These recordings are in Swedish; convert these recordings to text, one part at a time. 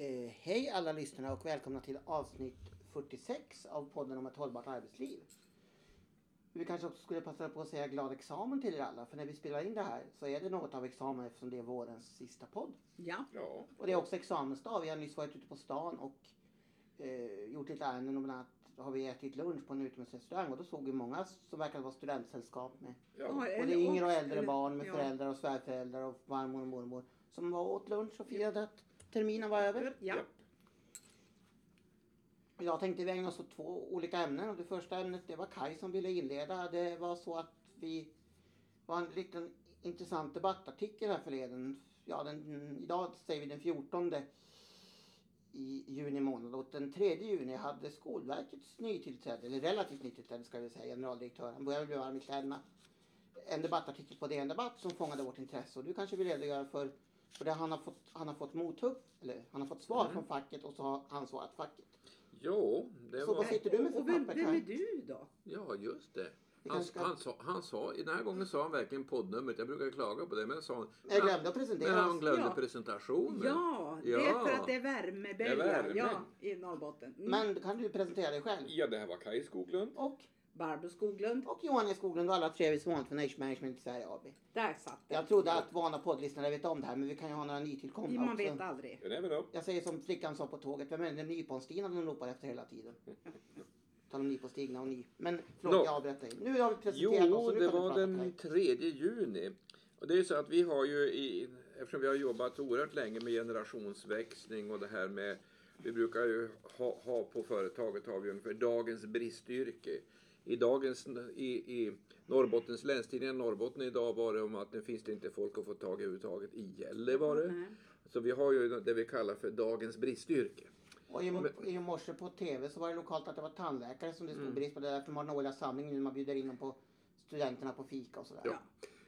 Eh, hej alla lyssnare och välkomna till avsnitt 46 av podden om ett hållbart arbetsliv. Vi kanske också skulle passa på att säga glad examen till er alla. För när vi spelar in det här så är det något av examen eftersom det är vårens sista podd. Ja. Ja, Och det är också examensdag. Vi har nyss varit ute på stan och eh, gjort lite ärenden. Och bland annat har vi ätit lunch på en utomhusrestaurang. Och då såg vi många som verkade vara studentsällskap med ja. både yngre och äldre barn med ja. föräldrar och svärföräldrar och farmor och mormor. Som var och åt lunch och firade att terminen var över. Ja. Jag tänkte vi ägna oss åt två olika ämnen och det första ämnet det var Kai som ville inleda. Det var så att vi var en liten intressant debattartikel här förleden. Ja, den, idag säger vi den 14 i juni månad och den 3 juni hade Skolverkets nytillträdde, eller relativt nytillträdde ska vi säga, generaldirektör, han började bli varm i kläderna. En debattartikel på DN Debatt som fångade vårt intresse och du kanske vill redogöra för, för det han har fått, han har fått mothugg, eller han har fått svar Mm. från facket och så har han svarat facket. Jo, det Så var... vad sitter du med för Och vem, papper vem är du då? Ja, just det. Han, ska- han, sa, han sa, den här gången sa han verkligen poddnumret. Jag brukar klaga på det, men sa han... Jag glömde att presentera Men han glömde Ja. presentationen. Ja, det är Ja. för att det är värmebölja Det är värme. ja, i Norrbotten. Mm. Men kan du presentera dig själv? Ja, det här var Kaj Skoglund. Och, Barbro Skoglund, och Johan Skoglund och alla tre vi som vanligt från Age Management i Sverige AB. där satt den. Jag trodde att vana poddlyssnare vet om det här men vi kan ju ha några nytillkomna Man också. vet aldrig. You never know. Jag säger som flickan sa på tåget, vem är den nyponstigna de ropar efter hela tiden? Tal om nyponstigna och ny. Men förlåt Nå. jag avbröt dig. Nu har vi presenterat oss Jo, och nu det var den Kaj. 3 juni. Och det är så att vi har ju, i, eftersom vi har jobbat oerhört länge med generationsväxling och det här med, vi brukar ju ha, ha på företaget har vi ungefär dagens bristyrke. I dagens, i, i Norrbottens länstidningar Norrbotten idag var det om att nu finns det inte folk att få tag i överhuvudtaget i Gällivare. Nej. Så vi har ju det vi kallar för dagens bristyrke. Och i, i morse på TV så var det lokalt att det var tandläkare som det Mm. stod brist på. Det är därför de har den årliga samlingen nu när man bjuder in dem på studenterna på fika och sådär. Ja.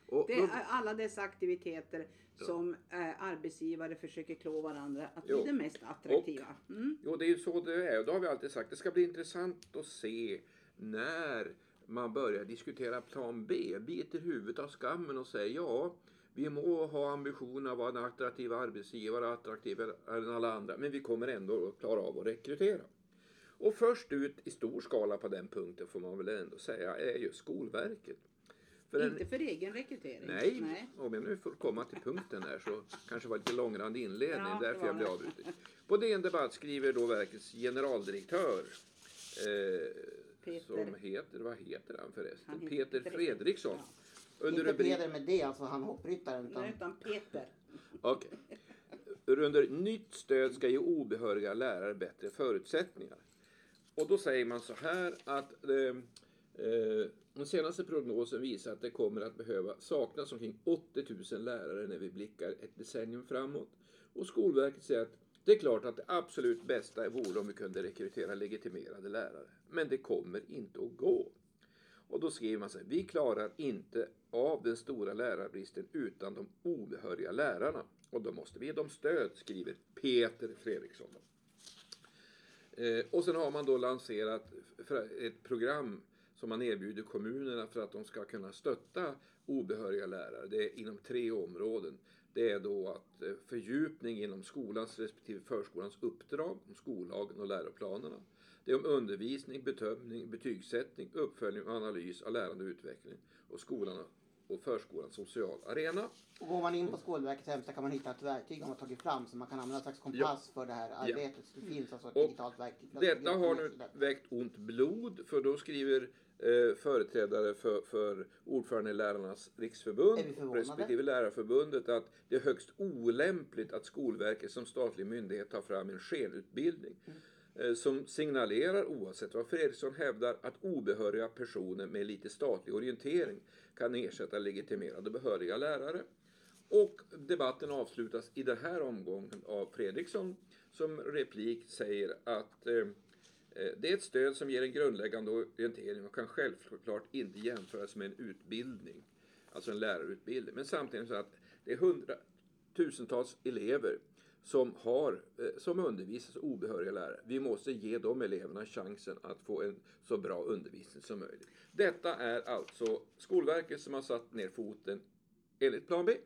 Och Det är alla dessa aktiviteter som eh, arbetsgivare försöker klå varandra att bli Jo. det mest attraktiva. Mm. Jo, det är ju så det är. Och då har vi alltid sagt att det ska bli intressant att se när man börjar diskutera plan B, biter huvudet av skammen och säger ja, vi må ha ambitionen att vara en attraktiv arbetsgivare, attraktivare än alla andra, men vi kommer ändå att klara av att rekrytera. Och först ut i stor skala på den punkten får man väl ändå säga är ju Skolverket. För en- Inte för egen rekrytering. Nej, Nej. om jag nu får komma till punkten här så kanske det var lite långrandig inledning, Ja, därför jag blev avbruten. På DN Debatt skriver då verkets generaldirektör eh, Peter. som heter, vad heter han förresten? Han heter Peter. Fredriksson. Ja. Under Inte rubrik, Peder med det, alltså han hoppryttaren. Utan Nej, utan Peter. Okej. Under nytt stöd ska ge obehöriga lärare bättre förutsättningar. Och då säger man så här att eh, eh, den senaste prognosen visar att det kommer att behöva saknas omkring 80 000 lärare när vi blickar ett decennium framåt. Och Skolverket säger att det är klart att det absolut bästa vore om vi kunde rekrytera legitimerade lärare. Men det kommer inte att gå. Och då skriver man så här, vi klarar inte av den stora lärarbristen utan de obehöriga lärarna. Och då måste vi ge dem stöd, skriver Peter Fredriksson. Eh, och sen har man då lanserat ett program som man erbjuder kommunerna för att de ska kunna stötta obehöriga lärare. Det är inom tre områden. Det är då att eh, fördjupning inom skolans respektive förskolans uppdrag, om skollagen och läroplanerna. Det är om undervisning, bedömning, betygssättning, uppföljning och analys av lärande och utveckling och skolan och förskolans social arena. Och går man in på Skolverkets hemsida kan man hitta ett verktyg de har tagit fram så man kan använda en slags kompass för det här arbetet. Så det finns alltså ett Och digitalt verktyg. Detta har nu väckt ont blod för då skriver eh, företrädare för, för ordförande i Lärarnas riksförbund respektive Lärarförbundet att det är högst olämpligt att Skolverket som statlig myndighet tar fram en skenutbildning eh, som signalerar, oavsett vad Fredriksson hävdar, att obehöriga personer med lite statlig orientering kan ersätta legitimerade behöriga lärare. Och debatten avslutas i den här omgången av Fredriksson som replik säger att eh, det är ett stöd som ger en grundläggande orientering och kan självklart inte jämföras med en utbildning, alltså en lärarutbildning. Men samtidigt så att det är hundratusentals elever som, har, eh, som undervisas obehöriga lärare. Vi måste ge de eleverna chansen att få en så bra undervisning som möjligt. Detta är alltså Skolverket som har satt ner foten enligt plan B.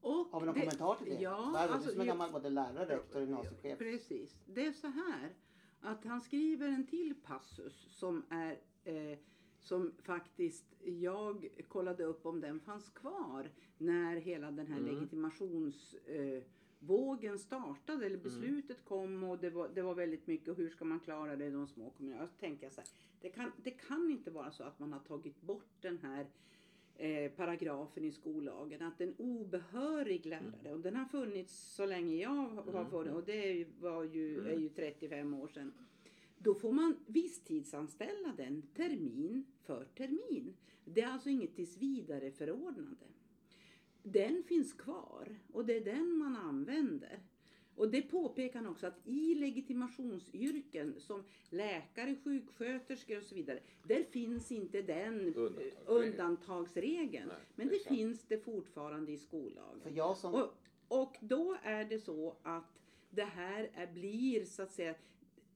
Och Har vi någon det- kommentar till det? Ja, Barbro, alltså, du som är gammal både lärare, rektor och gymnasiechef. Precis. Det är så här att han skriver en till passus som är eh, som faktiskt jag kollade upp om den fanns kvar när hela den här Mm. legitimations eh, startade eller beslutet kom och det var, det var väldigt mycket och hur ska man klara det i de små kommunerna. Så tänker jag så här, det kan, det kan inte vara så att man har tagit bort den här eh, paragrafen i skollagen att en obehörig lärare, och den har funnits så länge jag har Mm, funnits och det var ju, Mm. är ju 35 år sedan. Då får man visstidsanställa den termin för termin. Det är alltså inget tills vidare förordnande. Den finns kvar och det är den man använder. Och det påpekar han också att i legitimationsyrken som läkare, sjuksköterskor och så vidare. Där finns inte den Undantagsregeln. undantagsregeln. Nej, Men det sant. finns det fortfarande i skollagen. För jag som... Och, och då är det så att det här är, blir så att säga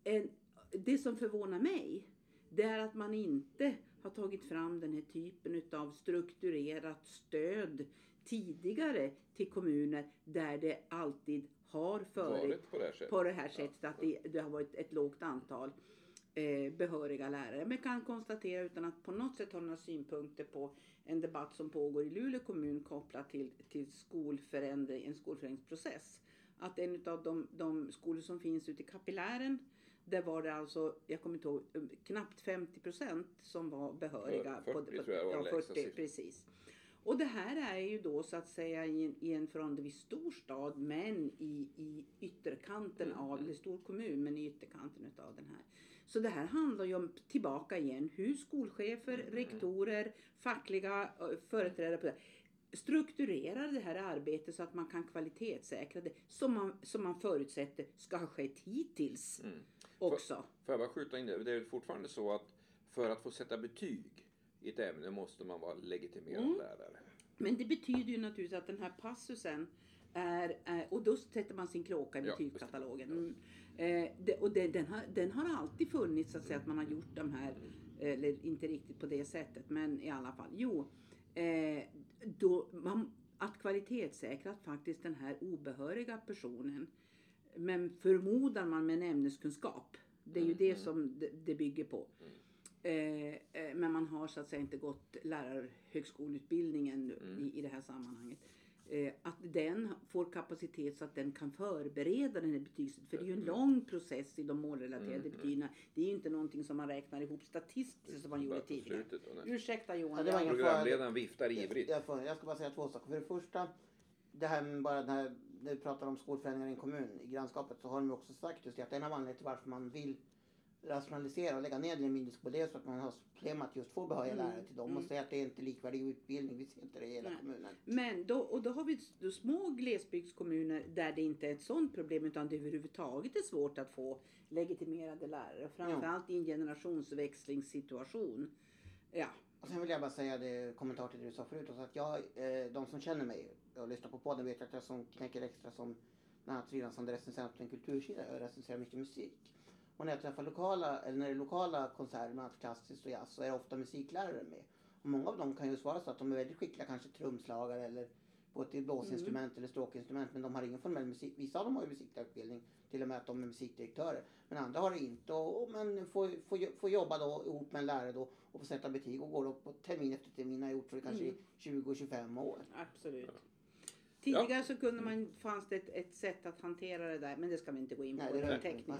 en, det som förvånar mig det är att man inte har tagit fram den här typen av strukturerat stöd tidigare till kommuner där det alltid har Varit på det här sättet. på det här sättet att det, det har varit ett lågt antal eh, behöriga lärare. Men kan konstatera utan att på något sätt ha några synpunkter på en debatt som pågår i Luleå kommun kopplat till, till skolförändring, en skolförändringsprocess. Att en av de, de skolor som finns ute i kapillären där var det alltså, jag kommer inte ihåg, um, knappt 50 procent som var behöriga. 40 tror jag var ja, den lägsta 40, siffran. precis. Och det här är ju då så att säga i en, i en förhållandevis stor stad men i, i ytterkanten Mm, av, eller stor kommun men i ytterkanten utav den här. Så det här handlar ju om, tillbaka igen, hur skolchefer, Mm. rektorer, fackliga företrädare på det strukturerar det här arbetet så att man kan kvalitetssäkra det som man, som man förutsätter ska ha skett hittills Mm. också. Får jag bara skjuta in det? Det är fortfarande så att för att få sätta betyg i ett ämne måste man vara legitimerad Mm. lärare. Men det betyder ju naturligtvis att den här passusen är, är och då sätter man sin kråka i betygskatalogen. Mm. Eh, det, och det, den, har, den har alltid funnits så att säga att man har gjort de här, eller inte riktigt på det sättet men i alla fall. Jo, eh, då man, att kvalitetssäkra att faktiskt den här obehöriga personen men förmodar man med en ämneskunskap. Det är ju Mm, det mm. som det, det bygger på. Eh, eh, men man har så att säga inte gått lärarhögskoleutbildningen Mm. i, i det här sammanhanget. Eh, att den får kapacitet så att den kan förbereda den här betyget. För det är ju en Mm. lång process i de målrelaterade Mm, mm. betygen. Det är ju inte någonting som man räknar ihop statistiskt som man gjorde tidigare. Ursäkta Johan. Ja, det var jag- ingen Programledaren viftar ivrigt. Jag, får, jag ska bara säga två saker. För det första, det här med bara den här, när vi pratar om skolförändringar i en kommun, i grannskapet, så har de ju också sagt just det att en av anledningarna till varför man vill rationalisera och lägga ner den mindre skolor, det så att man har problem att just få behöriga Mm, lärare till dem mm. och säga att det är inte likvärdig utbildning. Vi ser inte det i hela Nej. kommunen. Men då, och då har vi s- små glesbygdskommuner där det inte är ett sådant problem utan det överhuvudtaget är svårt att få legitimerade lärare. Framförallt i en generationsväxlingssituation. Ja, Och sen vill jag bara säga det, kommentar till det du sa förut. Också, att jag, eh, de som känner mig och lyssnar på podden vet att jag som knäcker extra som bland annat som recensent på en kultursida. Jag recenserar mycket musik. Och när jag träffar lokala, eller när det är lokala konserter, bland annat klassiskt och jazz, så är det ofta musiklärare med. Och många av dem kan ju svara så att de är väldigt skickliga, kanske trumslagare eller på ett blåsinstrument eller stråkinstrument, men de har ingen formell musik. Vissa av dem har ju musiklärarutbildning, till och med att de är musikdirektörer. Men andra har det inte och, och men får, får, får jobba då ihop med en lärare då och få sätta betyg och går då på termin efter termin har gjort för kanske Mm. 20-25 år. absolut. Tidigare så kunde man, fanns det ett, ett sätt att hantera det där men det ska vi inte gå in på. Nej, det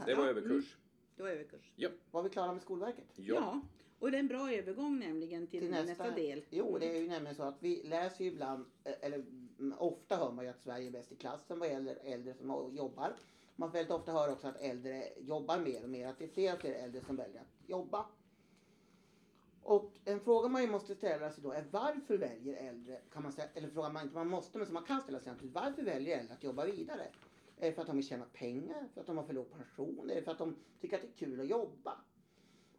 det var Ja, överkurs. Mm, det var överkurs. Var vi klara med Skolverket? Ja. Ja. och det är en bra övergång nämligen till, Till nästa, nästa- del. Jo, det är ju nämligen så att vi läser ju ibland, eh, eller mm, ofta hör man ju att Sverige är bäst i klassen vad gäller äldre som jobbar. Man får väldigt ofta höra också att äldre jobbar mer och mer, att det är fler och fler äldre som väljer att jobba. Och en fråga man ju måste ställa sig då är varför väljer äldre, kan man säga, eller fråga man inte man måste, men som man kan ställa sig varför väljer äldre att jobba vidare? Är det för att de vill tjäna pengar? För att de har för låg pension? Är det för att de tycker att det är kul att jobba?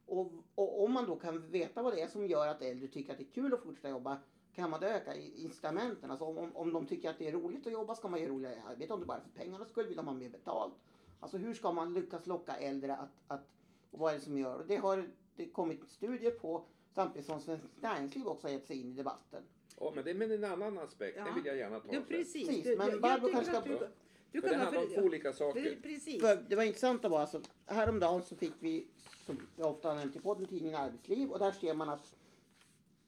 Och, och om man då kan veta vad det är som gör att äldre tycker att det är kul att fortsätta jobba kan man då öka incitamenten. Alltså om, om, om de tycker att det är roligt att jobba ska man göra roligare arbete. Om det bara är för pengarnas skull vill de ha mer betalt. Alltså hur ska man lyckas locka äldre att, att och vad är det som gör? Och det har det kommit studier på samtidigt som Svenskt Näringsliv också har gett sig in i debatten. Ja, men det är en annan aspekt. Ja. Det vill jag gärna ta Ja, precis. Precis, men Barbro kanske att ska- du- Du För kan det handlar om två olika saker. Det- Precis. För det var intressant att vara alltså, häromdagen så fick vi, som jag ofta har nämnt i podden, tidningen Arbetsliv och där ser man att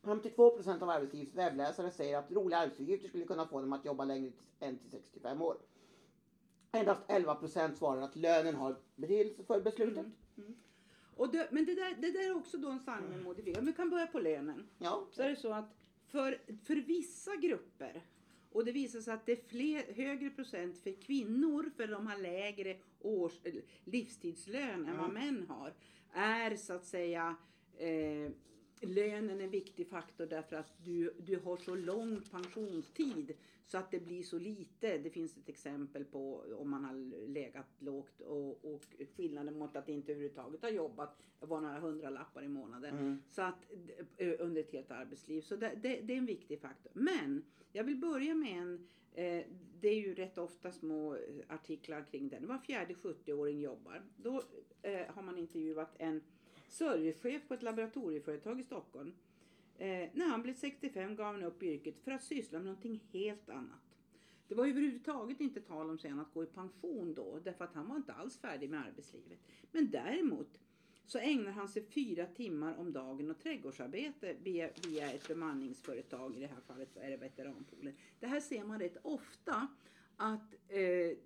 52 procent av arbetslivets webbläsare säger att roliga arbetsuppgifter skulle kunna få dem att jobba längre än till 65 år. Endast 11 procent svarar att lönen har betydelse för beslutet. Och det, men det där, det där är också då en sanning med modifiering. Vi kan börja på lönen. Ja, Så är det så att för, för vissa grupper och det visar sig att det är fler, högre procent för kvinnor för de har lägre års, livstidslön än vad män har. Är så att säga eh, lönen en viktig faktor därför att du, du har så lång pensionstid så att det blir så lite. Det finns ett exempel på om man har legat lågt och, och skillnaden mot att inte överhuvudtaget ha jobbat var några hundralappar i månaden. Mm. Så att eh, under ett helt arbetsliv. Så det, det, det är en viktig faktor. Men jag vill börja med en eh, det är ju rätt ofta små artiklar kring den. Var fjärde 70-åring jobbar. Då eh, har man intervjuat en servicechef på ett laboratorieföretag i Stockholm. Eh, när han blev 65 gav han upp yrket för att syssla med någonting helt annat. Det var överhuvudtaget inte tal om sen att gå i pension då, därför att han var inte alls färdig med arbetslivet. Men däremot så ägnar han sig fyra timmar om dagen åt trädgårdsarbete via, via ett bemanningsföretag. I det här fallet är det Veteranpoolen. Det här ser man rätt ofta att eh,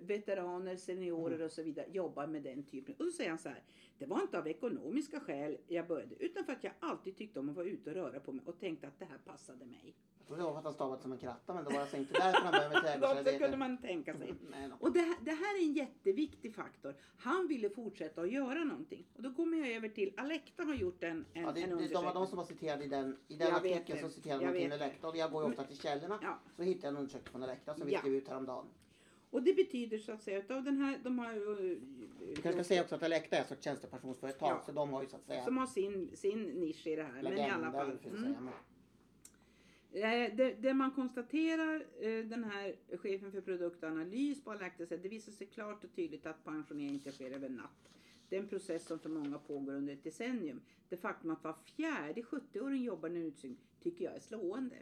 veteraner, seniorer och så vidare jobbar med den typen. Och då säger han så här. Det var inte av ekonomiska skäl jag började utan för att jag alltid tyckte om att vara ute och röra på mig och tänkte att det här passade mig. Jag trodde det för att han stavat som en kratta men det var alltså inte därför han med Så trädgårdsarbete. kunde man tänka sig. Nej. Och det, här- det här är en jätteviktig faktor. Han ville fortsätta att göra någonting. Och då kommer jag över till, Alecta har gjort en, en, Ja, det, en det, de var undersökning. de som var citerade i den, i den Jag artikeln det. så citerade Jag man till vet Elekta och jag går ju ofta till källorna. Ja. Så hittade jag en undersökning från Elekta som vi Ja. skrev ut häromdagen. Och det betyder så att säga utav den här, de har ju, Vi kanske ska säga också att Elekta är ett sorts tjänstepensionsföretag Ja. så de har ju så att säga som har sin, sin nisch i det här. Men i alla legender, fall. att Mm. Eh, det, det man konstaterar, eh, den här chefen för produktanalys på Alecta det visar sig klart och tydligt att pensionering inte sker över natt. Det är en process som för många pågår under ett decennium. Det faktum att var fjärde 70-åring jobbar en utsyn tycker jag är slående.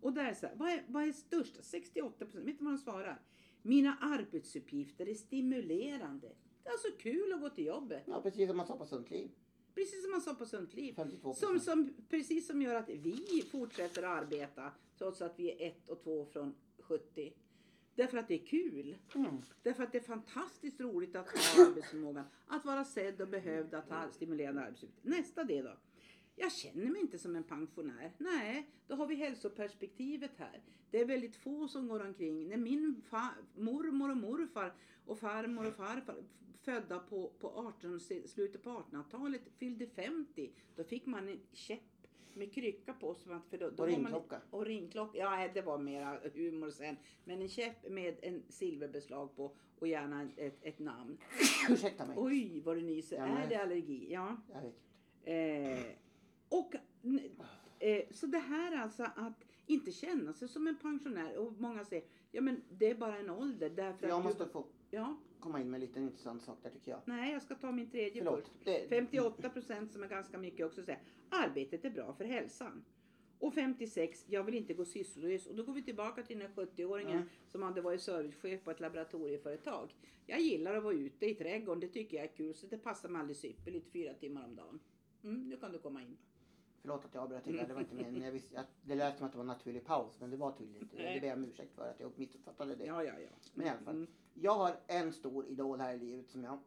Och där är så här, vad är, vad är störst? 68 procent, vet du vad de svarar? Mina arbetsuppgifter är stimulerande. Det är alltså kul att gå till jobbet. Ja, precis som man sa på Sunt Liv. Precis som man sa på Sunt Liv. 52 Som, som, precis som gör att vi fortsätter att arbeta trots att vi är ett och två från 70. Därför att det är kul. Mm. Därför att det är fantastiskt roligt att ha arbetsförmågan. Att vara sedd och behövd, att ha stimulerande arbetsuppgifter. Nästa det då. Jag känner mig inte som en pensionär. Nej, då har vi hälsoperspektivet här. Det är väldigt få som går omkring. När min mormor och morfar och farmor och farfar födda på, på 18, slutet på 1800-talet fyllde 50, då fick man en käpp med krycka på. Att, för då, då Och var man- ringklocka. och ringklocka. Ja, det var mera humor sen. Men en käpp med en silverbeslag på och gärna ett, ett namn. Ursäkta mig. Oj, vad du nyser. Ja, men- Är det allergi? Ja. Jag vet. Eh, och, eh, så det här alltså att inte känna sig som en pensionär. Och många säger, ja men det är bara en ålder. Därför Jag måste du, få ja, komma in med en liten intressant sak där tycker jag. nej jag ska ta min tredje Förlåt. först. Det, 58 procent som är ganska mycket också säger arbetet är bra för hälsan. Och 56, jag vill inte gå sysslolös. Och då går vi tillbaka till den här 70-åringen Mm. som hade varit servicechef på ett laboratorieföretag. Jag gillar att vara ute i trädgården, det tycker jag är kul. Så det passar mig alldeles ypperligt, fyra timmar om dagen. Mm, nu kan du komma in. Förlåt att jag avbröt dig det var inte meningen. Jag visste, att, det lät som att det var en naturlig paus men det var tydligen inte det. Det ber jag om ursäkt för att jag missuppfattade det. Ja, ja, ja. Men i alla fall. Mm. Jag har en stor idol här i livet som jag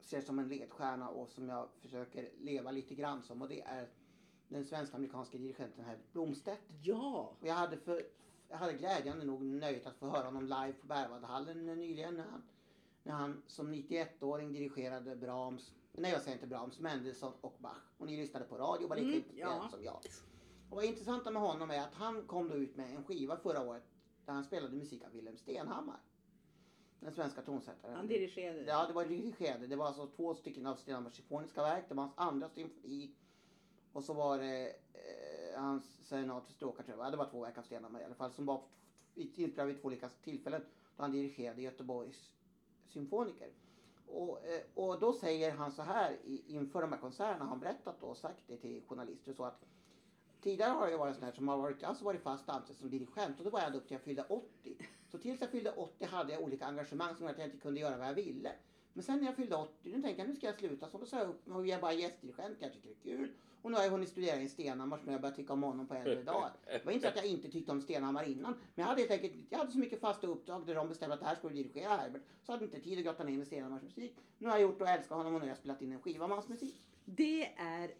ser som en ledstjärna och som jag försöker leva lite grann som och det är den svenska amerikanska dirigenten här Blomstedt. Ja, Och jag hade, för, jag hade glädjande nog nöjet att få höra honom live på Berwaldhallen nyligen när han, när han som 91-åring dirigerade Brahms, nej jag säger inte Brahms, Mendelssohn och Bach. Och ni lyssnade på radio och var lika Mm, ja. som jag. Och vad intressanta med honom är att han kom då ut med en skiva förra året där han spelade musik av Wilhelm Stenhammar. Den svenska tonsättaren. han dirigerade. Ja, det var dirigerade. Det var alltså två stycken av Stenhammars symfoniska verk. Det var hans andra symfoni. Och så var det eh, hans serenad för stråkar tror jag. Ja, Det var två verk av Stenhammar i alla fall. Som var inspelade vid två olika tillfällen. Då han dirigerade Göteborgs symfoniker. Och, eh, och då säger han så här inför de här konserterna har han berättat då och sagt det till journalister så att tidigare har jag varit sån här som har varit, alltså varit fast anställd som dirigent och då var jag ända upp till jag fyllde 80. Så tills jag fyllde 80 hade jag olika engagemang som gjorde att jag inte kunde göra vad jag ville. Men sen när jag fyllde 80, nu tänkte jag nu ska jag sluta. Så då sa jag upp mig och jag är bara gästdirigent, jag tycker det är kul. Och nu har jag hunnit studera i Stenhammar som jag börjat tycka om honom på äldre dagar. Det var inte så att jag inte tyckte om Stenhammar innan. Men jag hade helt enkelt, jag hade så mycket fasta uppdrag där de bestämde att det här skulle du dirigera Herbert. Så jag hade inte tid att grotta ner mig i Stenhammars musik. Nu har jag gjort och älskar honom och nu har jag spelat in en skiva med hans musik. Det är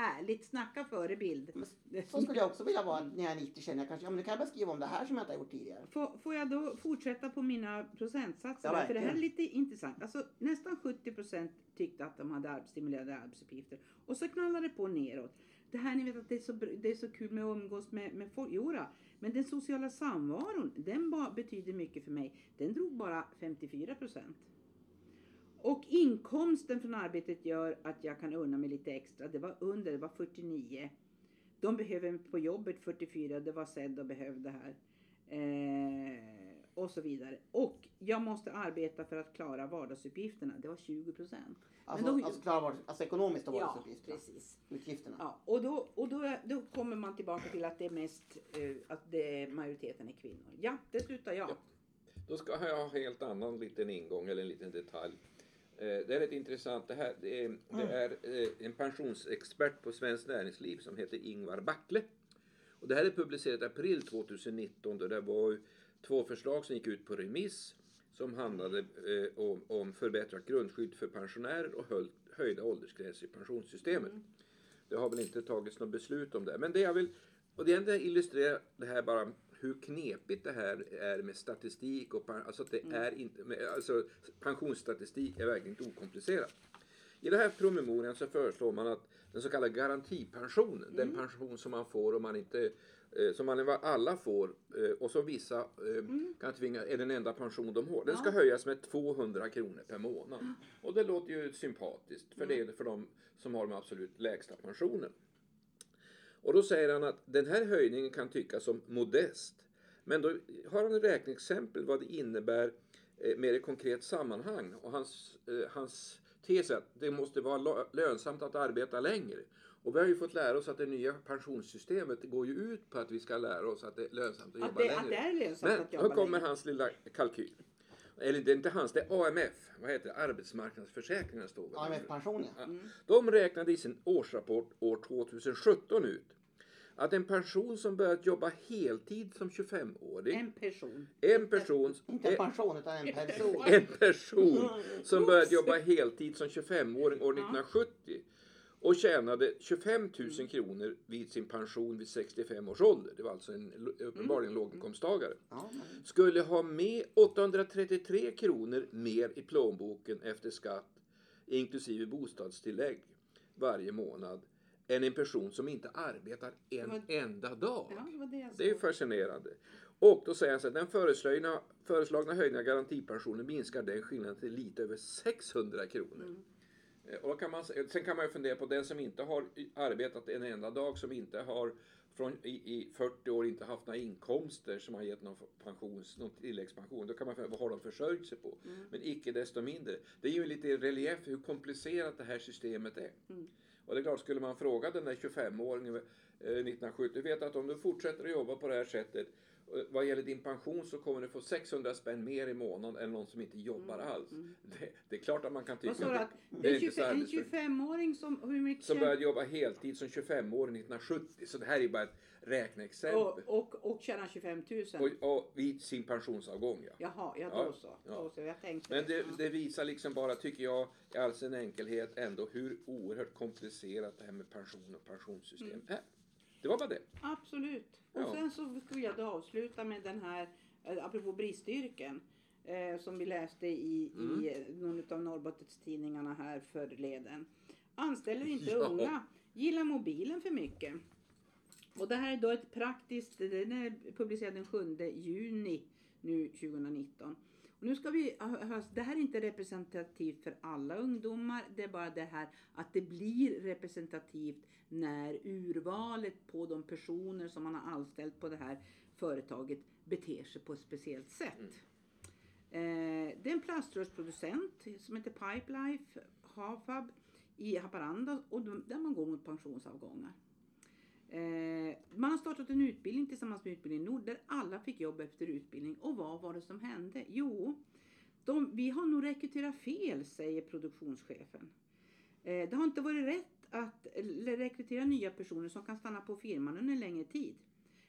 härligt. Snacka förebild. Så skulle jag också vilja vara när jag är 90 känner jag kanske, ja men nu kan jag bara skriva om det här som jag inte har gjort tidigare. Får, får jag då fortsätta på mina procentsatser? Ja, För det här är lite intressant. Alltså, nästan 70 procent tyckte att de hade arbetsstimulerande arbetsuppgifter. Och så knallade det på neråt. Det här ni vet att det är så, det är så kul med att umgås med, med folk. Jodå, men den sociala samvaron, den betyder mycket för mig. Den drog bara 54 procent. Och inkomsten från arbetet gör att jag kan unna mig lite extra. Det var under, det var 49. De behöver mig på jobbet 44, det var sedd och behövde här. Eh, och så vidare. Och jag måste arbeta för att klara vardagsuppgifterna. Det var 20 procent. Alltså, då- alltså, klara vård, alltså ekonomiskt och Ja, vardagsuppgifterna. precis. Utgifterna. Ja, och då, och då, då kommer man tillbaka till att det är mest, eh, att det är majoriteten är kvinnor. Ja, det slutar jag. Ja. Då ska jag ha en helt annan liten ingång eller en liten detalj. Eh, Det är rätt intressant. Det, här, det är, det är eh, en pensionsexpert på Svenskt Näringsliv som heter Ingvar Backle. Och det här är publicerat i april 2019 då det var två förslag som gick ut på remiss som handlade eh, om, om förbättrat grundskydd för pensionärer och höj, höjda åldersgränser i pensionssystemet. Det har väl inte tagits något beslut om det. Men det jag vill, och det enda illustrerar det här bara hur knepigt det här är med statistik och alltså att det är inte, alltså pensionsstatistik är verkligen inte okomplicerat. I den här promemorian så föreslår man att den så kallade garantipensionen, den pension som man får om man inte eh, som man alla får eh, och som vissa eh, kan tvinga, är den enda pension de har. Den ska höjas med 200 kronor per månad. Och det låter ju sympatiskt för det är för de som har de absolut lägsta pensionen. Och då säger han att den här höjningen kan tyckas som modest. Men då har han ett räkneexempel vad det innebär eh, med ett konkret sammanhang. Och hans, eh, hans tes är att det måste vara lönsamt att arbeta längre. Och vi har ju fått lära oss att det nya pensionssystemet går ju ut på att vi ska lära oss att det är lönsamt att Att jobba det, längre. att det är lönsamt Men att jobba här kommer längre. hans lilla kalkyl. Eller det är inte hans, det är AMF. Vad heter det? Arbetsmarknadsförsäkringen står väl där. AMF-pension ja. Mm. De räknade i sin årsrapport år 2017 ut att en person som börjat jobba heltid som 25-åring, En person. en person, Inte en pension utan en person. en person som började jobba heltid som 25-åring år 1970 och tjänade 25 000 kronor vid sin pension vid 65 års ålder. Det var alltså en uppenbarligen låginkomsttagare. Ja, men- Skulle ha med 833 kronor mer i plånboken efter skatt inklusive bostadstillägg varje månad än en person som inte arbetar en Men- enda dag. Ja, det var det är fascinerande. Och då säger han så att den föreslagna, föreslagna höjningen av garantipensionen minskar den skillnaden till lite över 600 kronor. Mm. Eh, Och då kan man, se- sen kan man ju fundera på den som inte har arbetat en enda dag, som inte har från i, i 40 år inte haft några inkomster som har gett någon pensions, någon tilläggspension. Då kan man fundera, vad har de försörjt sig på? Mm. Men icke desto mindre. Det är ju lite relief hur komplicerat det här systemet är. Mm. Och det är klart, skulle man fråga den där 25-åringen eh, 1970, du vet att om du fortsätter att jobba på det här sättet eh, vad gäller din pension så kommer du få 600 spänn mer i månaden än någon som inte jobbar alls. Det, det är klart att man kan tycka Mm. Att Att det är en, inte så 25, en arbetsför- 25-åring som, hur mycket som började jobba heltid som 25-åring 1970. Så det här är bara ett räkneexempel. och, och, och tjänar 25 000? Och, och vid sin pensionsavgång ja. Jaha, ja Ja, då så. ja. Då så. Jag tänkte Men det, Ja. det visar liksom bara, tycker jag, i all sin enkelhet ändå hur oerhört komplicerat det här med pension och pensionssystem Mm. är. Det var bara det. Absolut. Och Ja. sen så skulle jag då avsluta med den här, eh, apropå bristyrken, eh, som vi läste i, Mm. i någon av Norrbottens tidningarna här förleden. Anställer inte Ja. unga, gillar mobilen för mycket. Och det här är då ett praktiskt, den är publicerad den 7 juni nu 2019. Och nu ska vi, det här är inte representativt för alla ungdomar, det är bara det här att det blir representativt när urvalet på de personer som man har anställt på det här företaget beter sig på ett speciellt sätt. Eh, det är en plaströrsproducent som heter Pipelife Hafab i Haparanda och där man går mot pensionsavgångar. Eh, man har startat en utbildning tillsammans med Utbildning Nord där alla fick jobb efter utbildning. Och vad var det som hände? Jo, de, vi har nog rekryterat fel, säger produktionschefen. Eh, det har inte varit rätt att rekrytera nya personer som kan stanna på firman under en längre tid.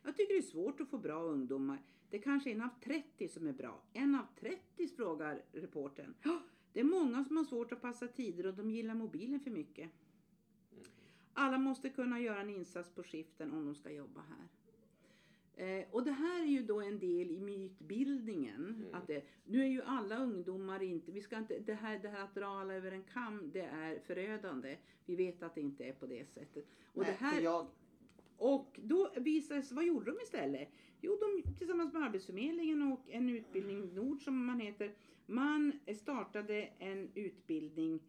Jag tycker det är svårt att få bra ungdomar. Det är kanske en av 30 som är bra. En av 30 frågar reportern. Det är många som har svårt att passa tider och de gillar mobilen för mycket. Alla måste kunna göra en insats på skiften om de ska jobba här. Eh, och det här är ju då en del i mytbildningen. Mm. Att det, nu är ju alla ungdomar inte, vi ska inte, det här, det här att dra alla över en kam, det är förödande. Vi vet att det inte är på det sättet. Och, Nej, det här, jag, och då visade sig, vad gjorde de istället? Jo, de tillsammans med Arbetsförmedlingen och en utbildning, Nord som man heter, man startade en utbildning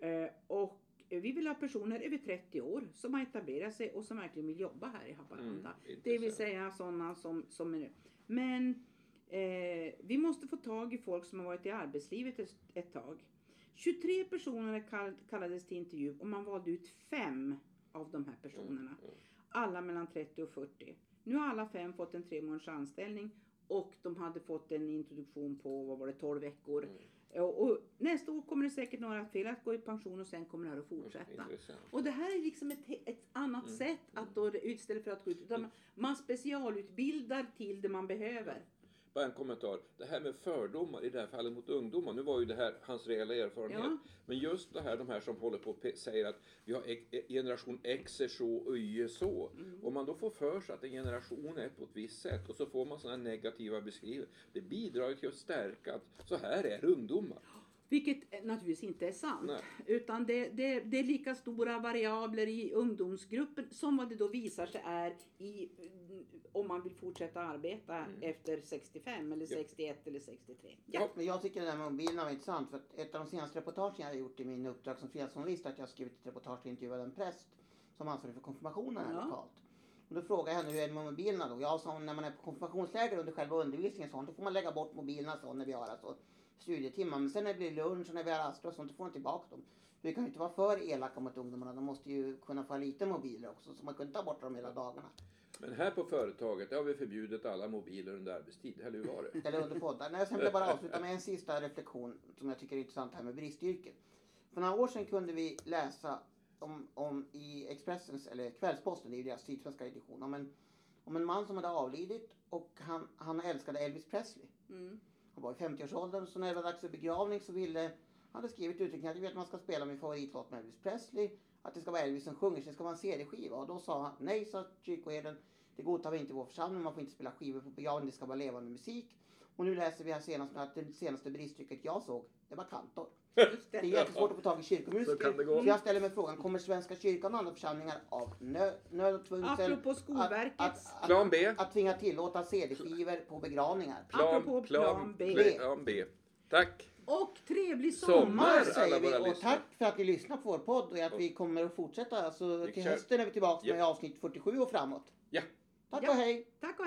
eh, och vi vill ha personer över 30 år som har etablerat sig och som verkligen vill jobba här i Haparanda. Mm, det vill säga sådana som, som är Men eh, vi måste få tag i folk som har varit i arbetslivet ett, ett tag. 23 personer kall, kallades till intervju och man valde ut fem av de här personerna. Mm. Alla mellan 30 och 40. Nu har alla fem fått en tre månaders anställning och de hade fått en introduktion på, vad var det, 12 veckor. Mm. Och, och nästa år kommer det säkert några till att gå i pension och sen kommer det här att fortsätta. Intressant. Och det här är liksom ett, ett annat Mm. sätt att då, istället för att gå ut, utan man, man specialutbildar till det man behöver. Bara en kommentar. Det här med fördomar i det här fallet mot ungdomar. Nu var ju det här hans reella erfarenhet. Ja. Men just det här, de här som håller på och säger att vi har ek- generation X är så och Y är så. Mm. Om man då får för sig att en generation är på ett visst sätt och så får man sådana negativa beskrivningar. Det bidrar ju till att stärka att så här är ungdomar. Vilket eh, naturligtvis inte är sant. Nej. Utan det, det, det är lika stora variabler i ungdomsgruppen som vad det då visar sig är i, mm, om man vill fortsätta arbeta Mm. efter 65 eller Ja. 61 eller 63. Ja. men jag tycker det där med mobilerna var intressant. För att ett av de senaste reportagen jag har gjort i min uppdrag som fredagsjournalist är att jag har skrivit ett reportage och intervjuat en präst som ansvarig för konfirmationen här Ja. lokalt. Och då frågade jag henne hur är det med mobilerna då? Jag sa hon, när man är på konfirmationsläger under själva undervisningen och sånt, då får man lägga bort mobilerna så när vi har alltså studietimmar. Men sen när det blir lunch och när vi har raster och sånt, då får man tillbaka dem. Vi kan ju inte vara för elaka mot ungdomarna. De måste ju kunna få ha lite mobiler också. Så man kan inte ta bort dem hela dagarna. Men här på företaget, där har vi förbjudit alla mobiler under arbetstid. Eller hur var det? Eller under poddar. Nej, sen vill jag bara avsluta med en sista reflektion som jag tycker är intressant här med bristyrken. För några år sedan kunde vi läsa om, om i Expressens, eller Kvällsposten, det är ju deras sydsvenska edition, om en, om en man som hade avlidit och han, han älskade Elvis Presley. Mm. Han var i 50-årsåldern så när det var dags för begravning så ville, han hade skrivit uttryckligen att jag vet att man ska spela min favoritlåt med Elvis Presley, att det ska vara Elvis som sjunger, så det ska vara en CD-skiva. Och då sa han, nej sa kyrkoherden, det godtar vi inte i vår församling, man får inte spela skivor på begravning, det ska vara levande musik. Och nu läser vi här senast att det senaste briststycket jag såg, det var kantor. Just Det är det. jättesvårt att få tag i kyrkomusiker. Så kan det gå. Så jag ställer mig frågan, kommer Svenska kyrkan och andra församlingar av nö, nöd och tvungsel Apropå Skolverkets, att, att, Plan B. att tvinga tillåta CD-skivor på begravningar? Apropå plan B. Plan B. Tack. och trevlig Sommar. sommar! Säger vi och lyssnare. tack för att ni lyssnar på vår podd och att vi kommer att fortsätta. Alltså, till kör. hösten är vi tillbaka med Japp. avsnitt 47 och framåt. Ja. Tack Ja. och hej! Tack och hej!